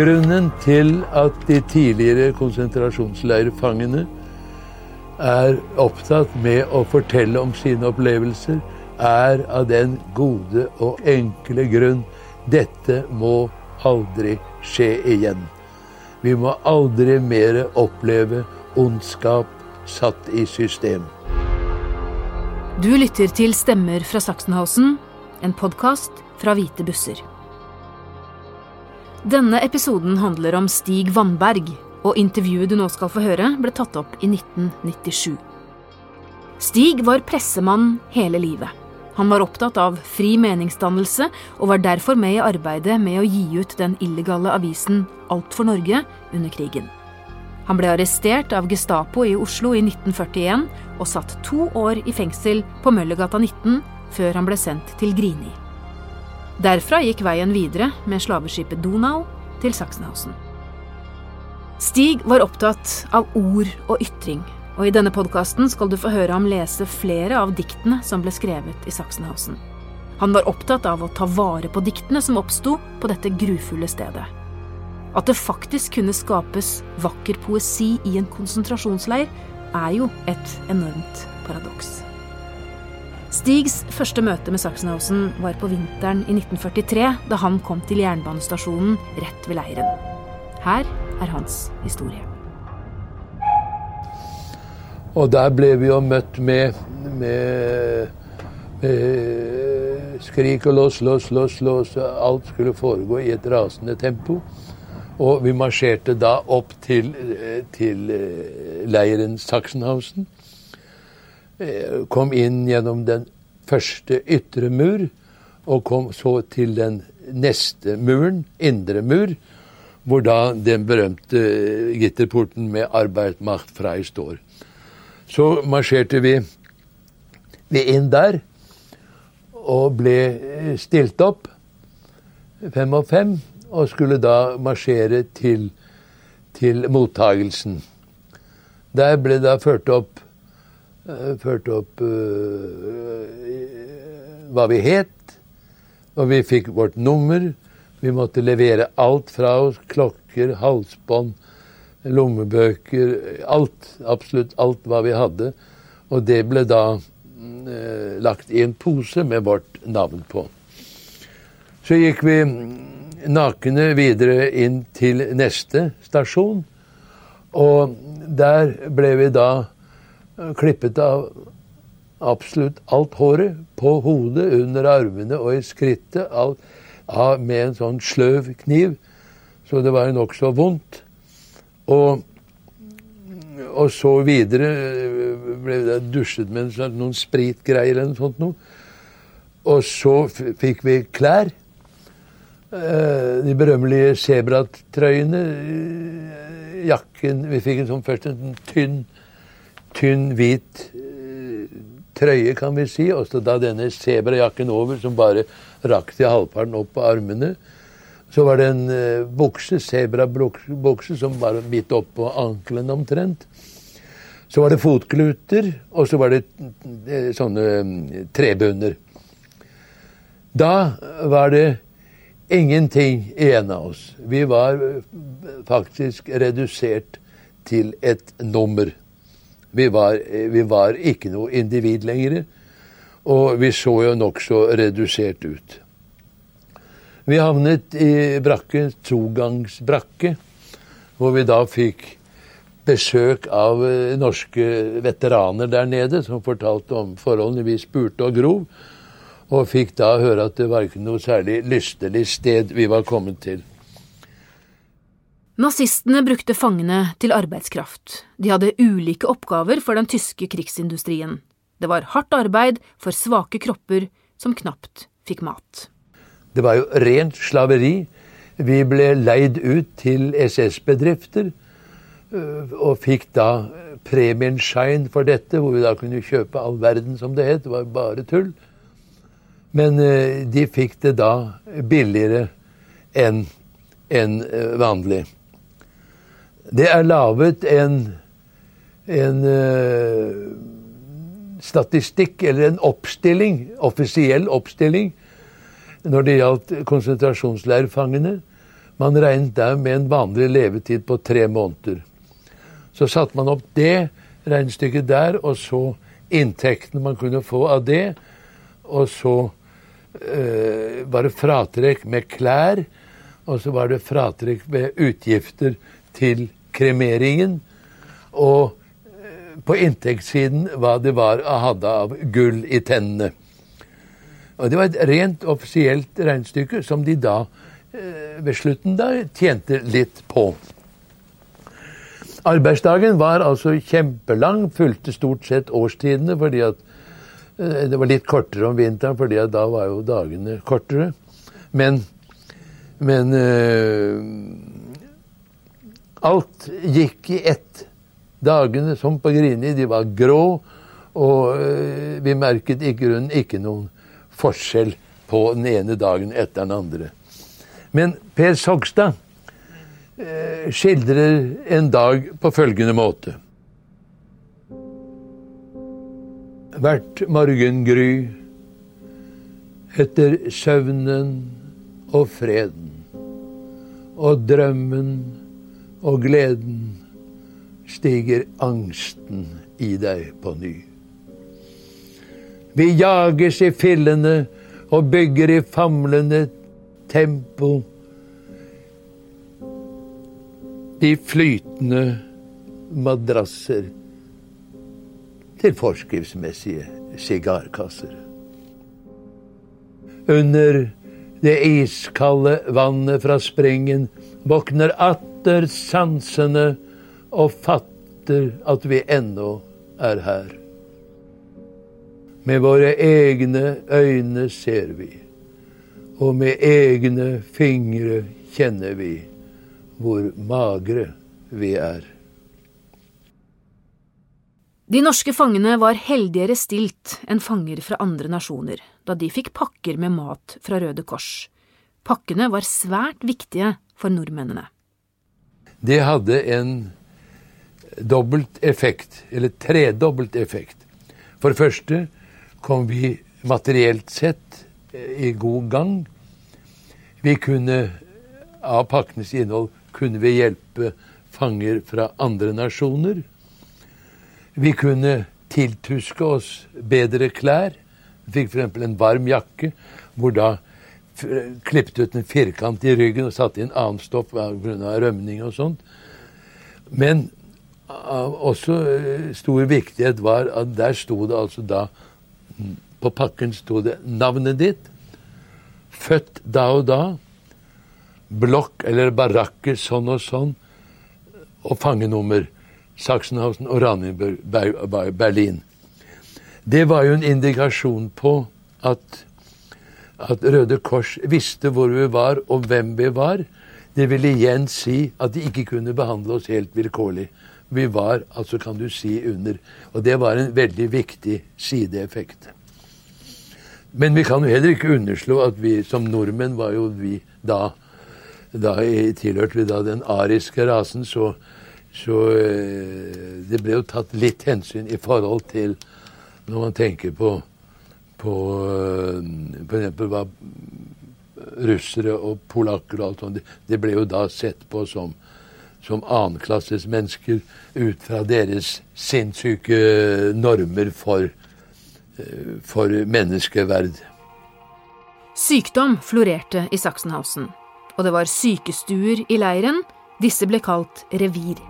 Grunnen til at de tidligere konsentrasjonsleirfangene er opptatt med å fortelle om sine opplevelser, er av den gode og enkle grunn dette må aldri skje igjen. Vi må aldri mer oppleve ondskap satt i system. Du lytter til Stemmer fra Sachsenhausen, en podkast fra Hvite busser. Denne episoden handler om Stig Vannberg, og intervjuet du nå skal få høre, ble tatt opp i 1997. Stig var pressemann hele livet. Han var opptatt av fri meningsdannelse, og var derfor med i arbeidet med å gi ut den illegale avisen Alt for Norge under krigen. Han ble arrestert av Gestapo i Oslo i 1941 og satt to år i fengsel på Møllergata 19 før han ble sendt til Grini. Derfra gikk veien videre med slaveskipet Donau til Sachsenhausen. Stig var opptatt av ord og ytring, og i denne podkasten skal du få høre ham lese flere av diktene som ble skrevet i Sachsenhausen. Han var opptatt av å ta vare på diktene som oppsto på dette grufulle stedet. At det faktisk kunne skapes vakker poesi i en konsentrasjonsleir, er jo et enormt paradoks. Stigs første møte med Sachsenhausen var på vinteren i 1943, da han kom til jernbanestasjonen rett ved leiren. Her er hans historie. Og der ble vi jo møtt med, med, med skrik og lås, lås, lås, lås. Alt skulle foregå i et rasende tempo. Og vi marsjerte da opp til, til leiren Sachsenhausen. Eh, kom inn gjennom den første ytre mur, og kom så til den neste muren, indre mur, hvor da den berømte gitterporten med 'Arbeidmacht frei' står. Så marsjerte vi, vi inn der, og ble stilt opp, fem og fem, og skulle da marsjere til, til mottagelsen. Der ble da ført opp Eh, førte opp uh, hva vi het, og vi fikk vårt nummer. Vi måtte levere alt fra oss. Klokker, halsbånd, lommebøker. Alt. Absolutt alt hva vi hadde. Og det ble da uh, lagt i en pose med vårt navn på. Så gikk vi nakne videre inn til neste stasjon. Og der ble vi da klippet av absolutt alt håret. På hodet, under armene og i skrittet. Alt, av, med en sånn sløv kniv. Så det var nokså vondt. Og, og så videre ble det dusjet med noen spritgreier eller noe sånt noe. Og så fikk vi klær. De berømmelige sebratrøyene. Jakken Vi fikk en sånn først en sånn tynn tynn, hvit eh, trøye, kan vi si, og så da denne sebrajakken over, som bare rakk til halvparten opp på armene. Så var det en uh, bukse, sebrabukse, som var midt opp på ankelen omtrent. Så var det fotkluter, og så var det uh, sånne um, trebunner. Da var det ingenting igjen av oss. Vi var faktisk redusert til et nummer. Vi var, vi var ikke noe individ lenger. Og vi så jo nokså redusert ut. Vi havnet i brakke, togangsbrakke, hvor vi da fikk besøk av eh, norske veteraner der nede, som fortalte om forholdene vi spurte og grov, og fikk da høre at det var ikke noe særlig lystelig sted vi var kommet til. Nazistene brukte fangene til arbeidskraft. De hadde ulike oppgaver for den tyske krigsindustrien. Det var hardt arbeid for svake kropper som knapt fikk mat. Det var jo rent slaveri. Vi ble leid ut til SS-bedrifter øh, og fikk da premien Shine for dette, hvor vi da kunne kjøpe all verden, som det het. Det var bare tull. Men øh, de fikk det da billigere enn en øh, vanlig. Det er laget en, en uh, statistikk, eller en oppstilling, offisiell oppstilling, når det gjaldt konsentrasjonsleirfangene, Man regnet der med en vanlig levetid på tre måneder. Så satte man opp det regnestykket der, og så inntektene man kunne få av det. Og så eh, var det fratrekk med klær, og så var det fratrekk med utgifter til kremeringen. Og eh, på inntektssiden hva det var å hadde av gull i tennene. Og Det var et rent offisielt regnestykke som de da eh, ved slutten da tjente litt på. Arbeidsdagen var altså kjempelang, fulgte stort sett årstidene fordi at eh, det var litt kortere om vinteren, fordi da var jo dagene kortere. Men, men alt gikk i ett. Dagene som på Grini, de var grå, og uh, vi merket i grunnen ikke noen forskjell på den ene dagen etter den andre. Men Per Sogstad Eh, skildrer en dag på følgende måte. Hvert morgengry, etter søvnen og freden, og drømmen og gleden, stiger angsten i deg på ny. Vi jages i fillene og bygger i famlende tempo de flytende madrasser til forskriftsmessige sigarkasser. Under det iskalde vannet fra springen våkner atter sansene og fatter at vi ennå er her. Med våre egne øyne ser vi, og med egne fingre kjenner vi hvor magre vi er. De norske fangene var heldigere stilt enn fanger fra andre nasjoner, da de fikk pakker med mat fra Røde Kors. Pakkene var svært viktige for nordmennene. Det hadde en dobbelt effekt, eller tredobbelt effekt. For det første kom vi materielt sett eh, i god gang. Vi kunne av pakkenes innhold kunne vi hjelpe fanger fra andre nasjoner. Vi kunne tiltuske oss bedre klær. Vi fikk f.eks. en varm jakke, hvor da klippet ut en firkant i ryggen og satte inn annet stoff pga. rømning og sånt. Men også eh, stor viktighet var at der sto det altså da På pakken sto det navnet ditt. Født da og da blokk eller barakker sånn og sånn, og fangenummer. Sachsenhausen og Ranienburg, Berlin. Det var jo en indikasjon på at, at Røde Kors visste hvor vi var, og hvem vi var. Det vil igjen si at de ikke kunne behandle oss helt vilkårlig. Vi var, altså kan du si, under. Og det var en veldig viktig sideeffekt. Men vi kan jo heller ikke underslå at vi som nordmenn var jo vi da da tilhørte vi da den ariske rasen, så, så eh, det ble jo tatt litt hensyn i forhold til når man tenker på på f.eks. hva russere og polakker og alt sånt, det ble jo da sett på som, som annenklasses mennesker ut fra deres sinnssyke normer for, eh, for menneskeverd. Sykdom florerte i Sachsenhausen og det var sykestuer i leiren. Disse ble kalt revir.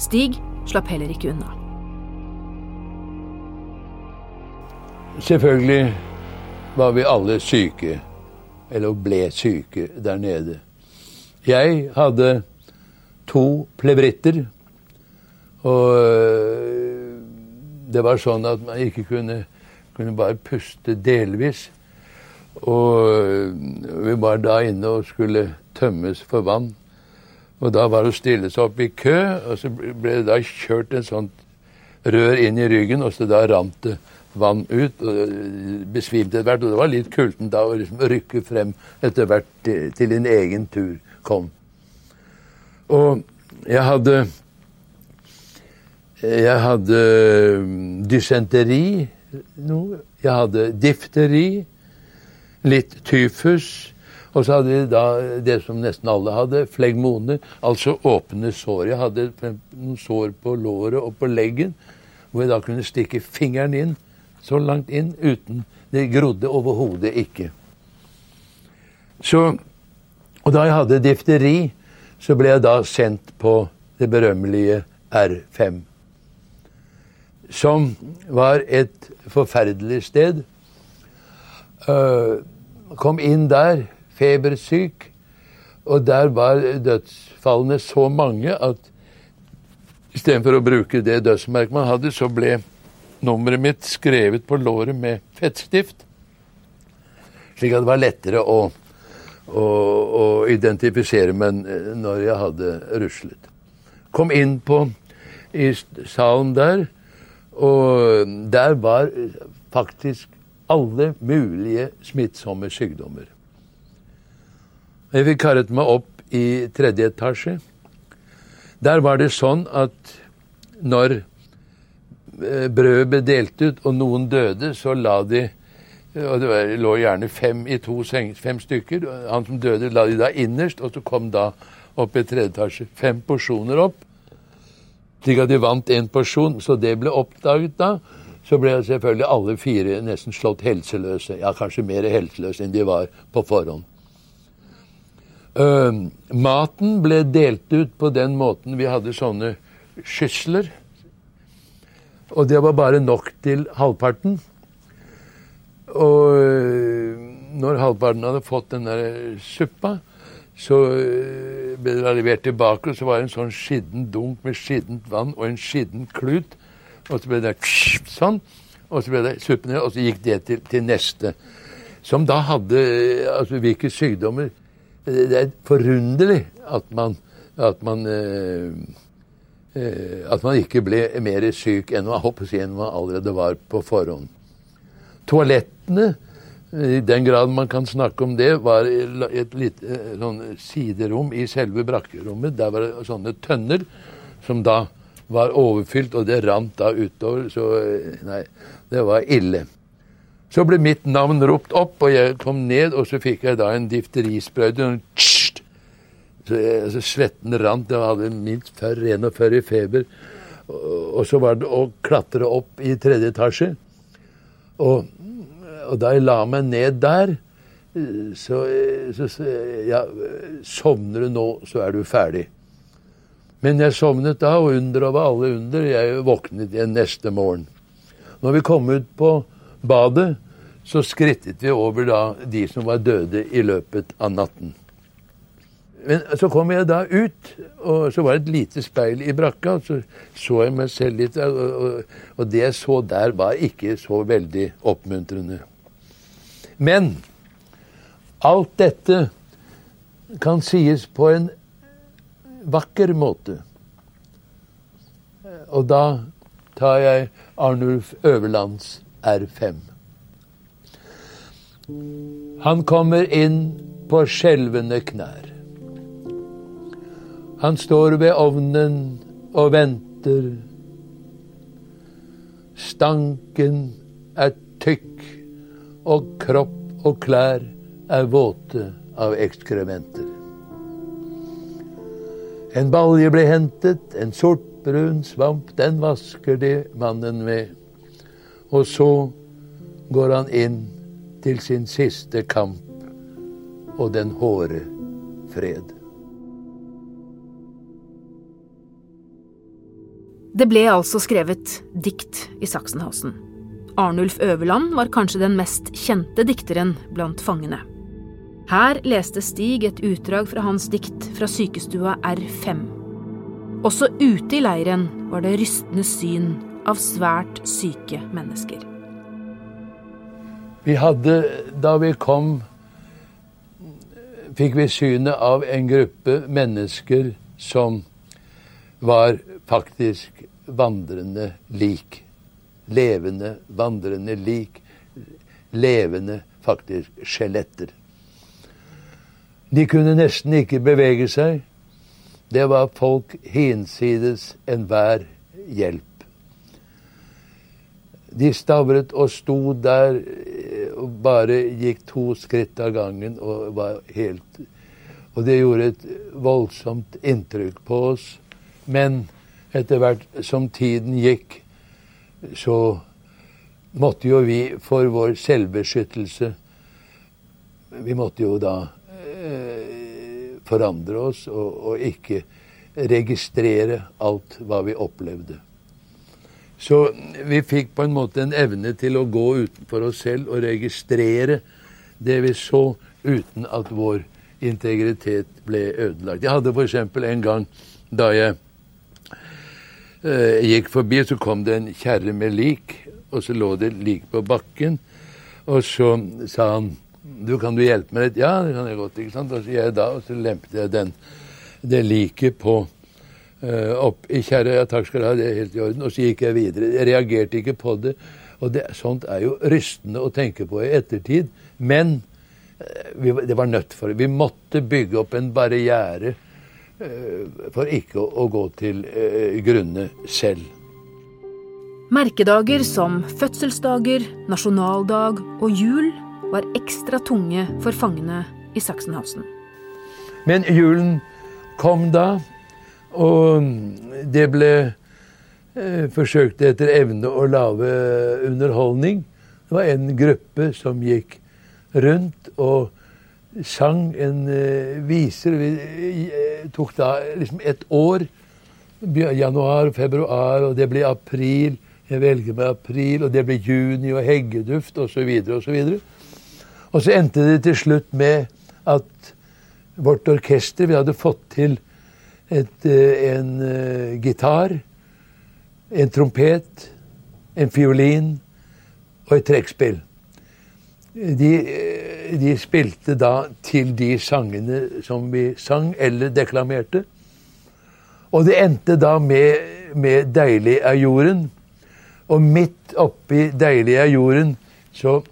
Stig slapp heller ikke unna. Selvfølgelig var vi alle syke, eller ble syke, der nede. Jeg hadde to plevritter, og øh, det var sånn at man ikke kunne, kunne bare puste delvis. Og øh, vi var da inne og skulle tømmes for vann. Og da var det å stille seg opp i kø, og så ble det da kjørt en sånt rør inn i ryggen, og så da rant det vann ut. og Besvimte etter hvert. Og det var litt kultent da å liksom rykke frem etter hvert til, til din egen tur kom. Og jeg hadde Jeg hadde dysenteri, noe. Jeg hadde difteri litt tyfus, Og så hadde jeg da det som nesten alle hadde, flegmoner, altså åpne sår. Jeg hadde noen sår på låret og på leggen, hvor jeg da kunne stikke fingeren inn, så langt inn, uten Det grodde overhodet ikke. Så, og da jeg hadde difteri, så ble jeg da sendt på det berømmelige R5. Som var et forferdelig sted. Uh, kom inn der febersyk. Og der var dødsfallene så mange at istedenfor å bruke det dødsmerket man hadde, så ble nummeret mitt skrevet på låret med fettstift. Slik at det var lettere å, å, å identifisere meg når jeg hadde ruslet. Kom inn på i salen der, og der var faktisk alle mulige smittsomme sykdommer. Jeg fikk karret meg opp i tredje etasje. Der var det sånn at når eh, brødet ble delt ut, og noen døde, så la de og Det lå gjerne fem i to seng, fem stykker. Han som døde, la de da innerst, og så kom da opp i tredje etasje fem porsjoner opp. Slik at de vant én porsjon. Så det ble oppdaget da. Så ble selvfølgelig alle fire nesten slått helseløse. Ja, kanskje mer helseløse enn de var på forhånd. Uh, maten ble delt ut på den måten vi hadde sånne skysler. Og det var bare nok til halvparten. Og uh, når halvparten hadde fått den der suppa, så uh, ble det levert tilbake, og så var det en sånn skitten dunk med skittent vann og en skitten klut. Og så ble det sånn. Og så ble det suppen og så gikk det til, til neste. Som da hadde altså hvilke sykdommer det er forunderlig at man, at man, eh, eh, at man ikke ble mer syk enn man, enn man allerede var på forhånd. Toalettene, i den grad man kan snakke om det, var et lite eh, sånn siderom i selve brakkerommet. Der var det sånne tønner som da var overfylt, og det rant da utover. Så nei, det var ille. Så ble mitt navn ropt opp, og jeg kom ned, og så fikk jeg da en difterisprøyte. Så altså, svetten rant. Jeg hadde minst 41 i feber. Og, så var det å klatre opp i tredje etasje. Og, og da jeg la meg ned der, så, så, så ja, Sovner du nå, så er du ferdig. Men jeg sovnet da, og under over alle under, jeg våknet igjen neste morgen. Når vi kom ut på badet, så skrittet vi over da de som var døde i løpet av natten. Men så kom jeg da ut, og så var det et lite speil i brakka. og Så så jeg meg selv litt, og, og, og det jeg så der, var ikke så veldig oppmuntrende. Men alt dette kan sies på en vakker måte. Og da tar jeg Arnulf Øverlands R5. Han kommer inn på skjelvende knær. Han står ved ovnen og venter. Stanken er tykk, og kropp og klær er våte av ekskrementer. En balje ble hentet, en sortbrun svamp, den vasker de mannen med. Og så går han inn til sin siste kamp og den hårde fred. Det ble altså skrevet dikt i Sachsenhausen. Arnulf Øverland var kanskje den mest kjente dikteren blant fangene. Her leste Stig et utdrag fra hans dikt fra sykestua R5. Også ute i leiren var det rystende syn av svært syke mennesker. Vi hadde, da vi kom, fikk vi synet av en gruppe mennesker som var faktisk vandrende lik. Levende, vandrende lik. Levende, faktisk, skjeletter. De kunne nesten ikke bevege seg. Det var folk hinsides enhver hjelp. De stavret og sto der og bare gikk to skritt av gangen og var helt Og det gjorde et voldsomt inntrykk på oss. Men etter hvert som tiden gikk, så måtte jo vi for vår selvbeskyttelse Vi måtte jo da eh, forandre oss og, og ikke registrere alt hva vi opplevde. Så vi fikk på en måte en evne til å gå utenfor oss selv og registrere det vi så, uten at vår integritet ble ødelagt. Jeg hadde f.eks. en gang da jeg eh, gikk forbi, og så kom det en kjerre med lik, og så lå det lik på bakken. Og så sa han du, kan du hjelpe meg litt? Ja, det kan jeg godt. ikke sant? Og så, jeg da, og så lempet jeg den, det liket på uh, opp i kjerra. Ja, takk skal du ha, det er helt i orden. Og så gikk jeg videre. Jeg reagerte ikke på det. Og det, sånt er jo rystende å tenke på i ettertid. Men uh, vi, det var nødt for det. Vi måtte bygge opp en barriere for ikke å, gå til grunne selv. Merkedager som fødselsdager, nasjonaldag og jul var ekstra tunge for fangene i Sachsenhausen. Men julen kom da, og det ble eh, forsøkt etter evne å lage underholdning. Det var en gruppe som gikk rundt og sang en eh, viser. Vi eh, tok da liksom et år. Januar, februar, og det ble april. Jeg velger med april, og det ble juni og heggeduft osv. osv. Og, så endte det til slutt med at vårt orkester Vi hadde fått til et, eh, en gitar, en trompet, en fiolin og et trekkspill. De, eh, de, spilte da til de sangene som vi sang eller deklamerte. Og det endte da med, med 'Deilig er jorden'. Og midt oppi 'Deilig er jorden' så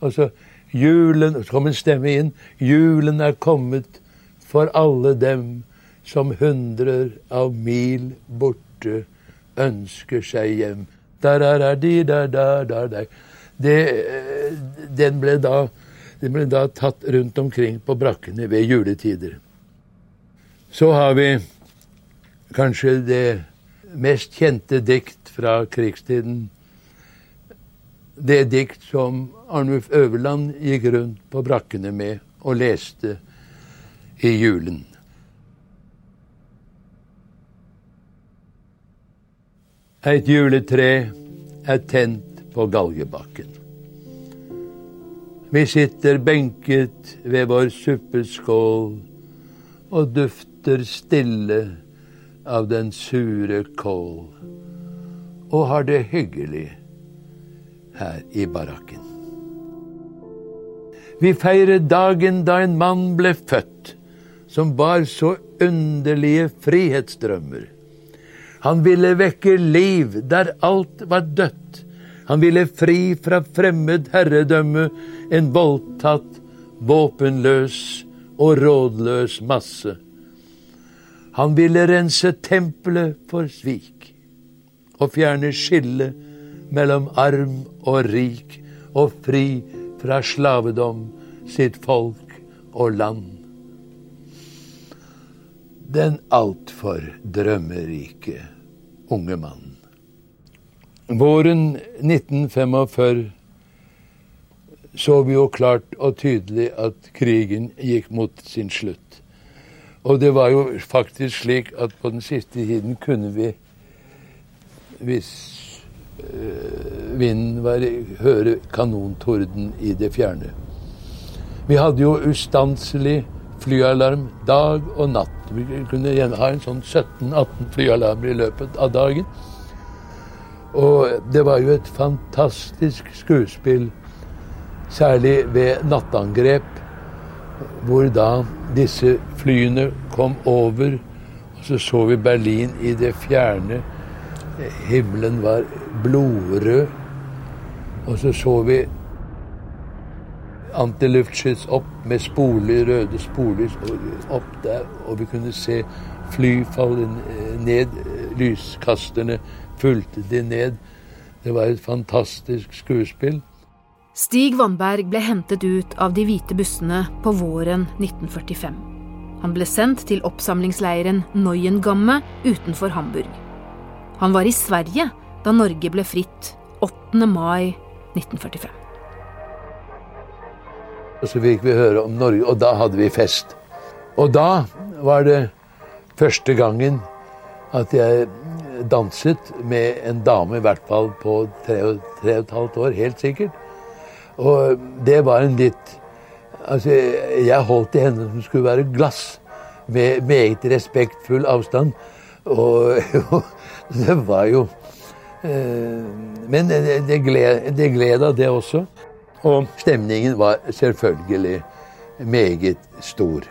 Og så Julen Så kom en stemme inn. Julen er kommet for alle dem som hundrer av mil borte ønsker seg hjem. Det, den, ble da, den ble da tatt rundt omkring på brakkene ved juletider. Så har vi kanskje det mest kjente dikt fra krigstiden det dikt som Arnulf Øverland gikk rundt på brakkene med og leste i julen. Et juletre er tent på galgebakken. Vi sitter benket ved vår suppeskål og dufter stille av den sure kål og har det hyggelig her i barakken. Vi feirer dagen da en mann ble født, som bar så underlige frihetsdrømmer. Han ville vekke liv der alt var dødt. Han ville fri fra fremmed herredømme, en voldtatt, våpenløs og rådløs masse. Han ville rense tempelet for svik og fjerne skillet mellom arm og rik og fri fra slavedom sitt folk og land. Den altfor drømmerike unge mannen. Våren 1945 så vi jo klart og tydelig at krigen gikk mot sin slutt. Og det var jo faktisk slik at på den siste tiden kunne vi, hvis øh, vinden var høre kanontorden i det fjerne. Vi hadde jo ustanselig flyalarm dag og natt. Vi kunne ha en sånn 17-18 flyalarmer i løpet av dagen. Og det var jo et fantastisk skuespill, særlig ved nattangrep, hvor da disse flyene kom over, og så så vi Berlin i det fjerne Himmelen var blodrød. Og så så vi antiluftskyts opp med spoler, røde spoler opp der. Og vi kunne se fly falle ned. Lyskasterne fulgte de ned. Det var et fantastisk skuespill. Stig Vannberg ble hentet ut av de hvite bussene på våren 1945. Han ble sendt til oppsamlingsleiren Neuengamme utenfor Hamburg. Han var i Sverige da Norge ble fritt 8. mai 1945. Og så fikk vi høre om Norge, og da hadde vi fest. Og da var det første gangen at jeg danset med en dame, i hvert fall på tre, tre og et halvt år, helt sikkert. Og det var en litt Altså, jeg holdt i henne som skulle være glass, med meget respektfull avstand. Og, og det var jo eh, Men det, det, gled, det gleda, det også. Og stemningen var selvfølgelig meget stor.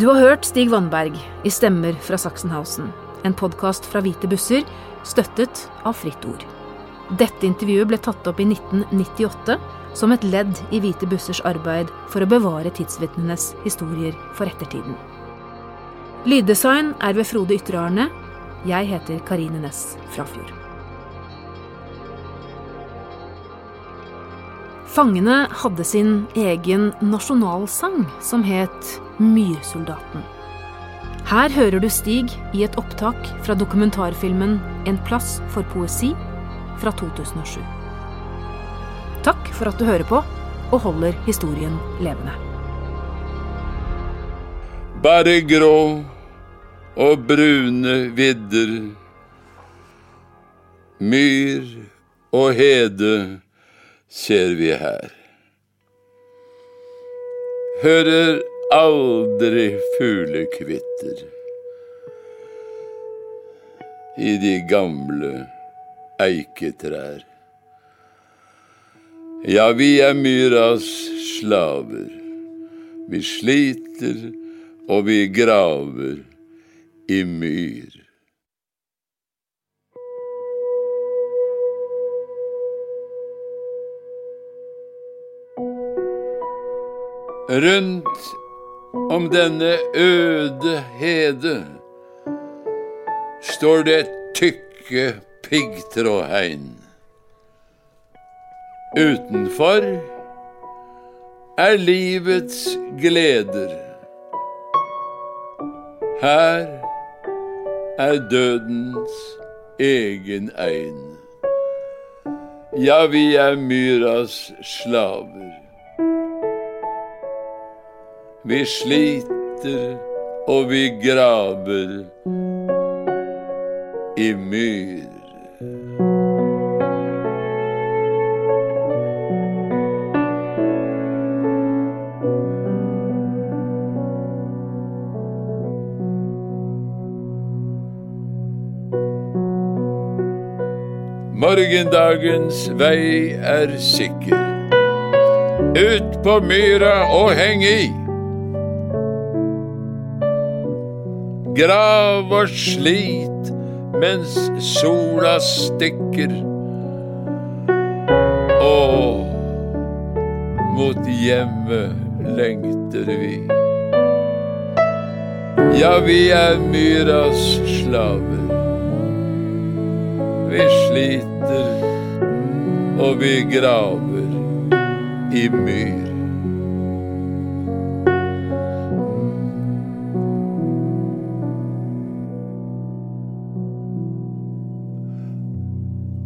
Du har hørt Stig Vannberg i Stemmer fra Sachsenhausen, en podkast fra Hvite busser, støttet av Fritt Ord. Dette intervjuet ble tatt opp i 1998 som et ledd i Hvite bussers arbeid for å bevare tidsvitnenes historier for ettertiden. Lyddesign er ved Frode Ytre-Arne. Jeg heter Karine Næss Frafjord. Fangene hadde sin egen nasjonalsang som het Myrsoldaten. Her hører du Stig i et opptak fra dokumentarfilmen En plass for poesi fra 2007. Takk for at du hører på og holder historien levende. Bare grå og brune vidder, myr og hede ser vi her. Hører aldri fuglekvitter i de gamle eiketrær. Ja, vi er myras slaver. Vi sliter og vi graver i myr. Rundt om denne øde hede står det tykke piggtrådhegn. Utenfor er livets gleder. Her er dødens egen egn. Ja, vi er myras slaver. Vi sliter og vi graver i myr. Morgendagens vei er sikker. Ut på myra og heng i. Grav og slit mens sola stikker. Og mot hjemmet lengter vi. Ja, vi er myras slaver. Vi sliter og vi graver i myr.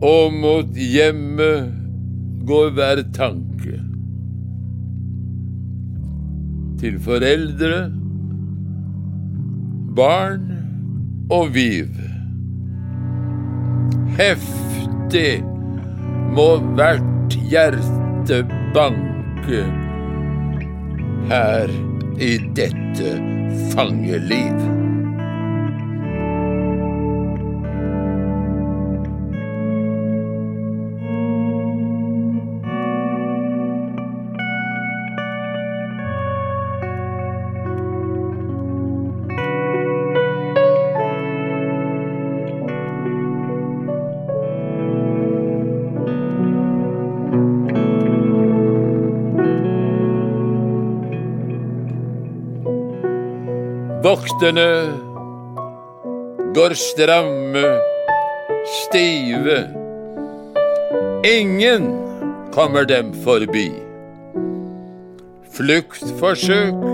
Og mot hjemmet går hver tanke. Til foreldre, barn og viv. Heftig må hvert hjerte banke her i dette fangeliv. Vokterne går stramme stive. Ingen kommer dem forbi. Fluktforsøk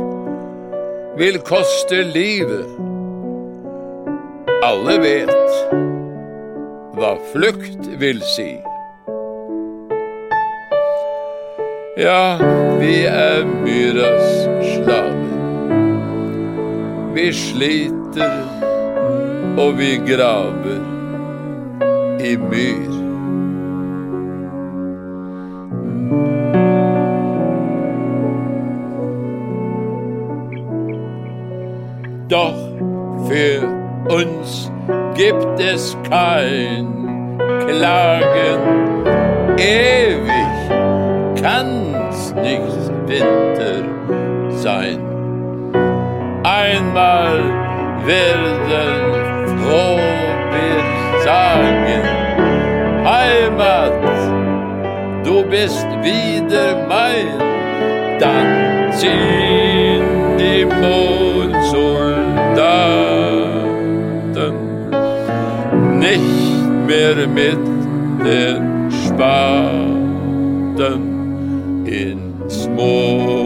vil koste livet. Alle vet hva flukt vil si. Ja, vi er myras slaver. Vi sliter og vi graver i myr. Doch für uns gibt es kein Klagen. Ewig kann's nicht Winter sein. Einmal werden froh wir sagen, Heimat, du bist wieder mein, dann ziehen die Mondsoldaten nicht mehr mit den Spaten ins Mond.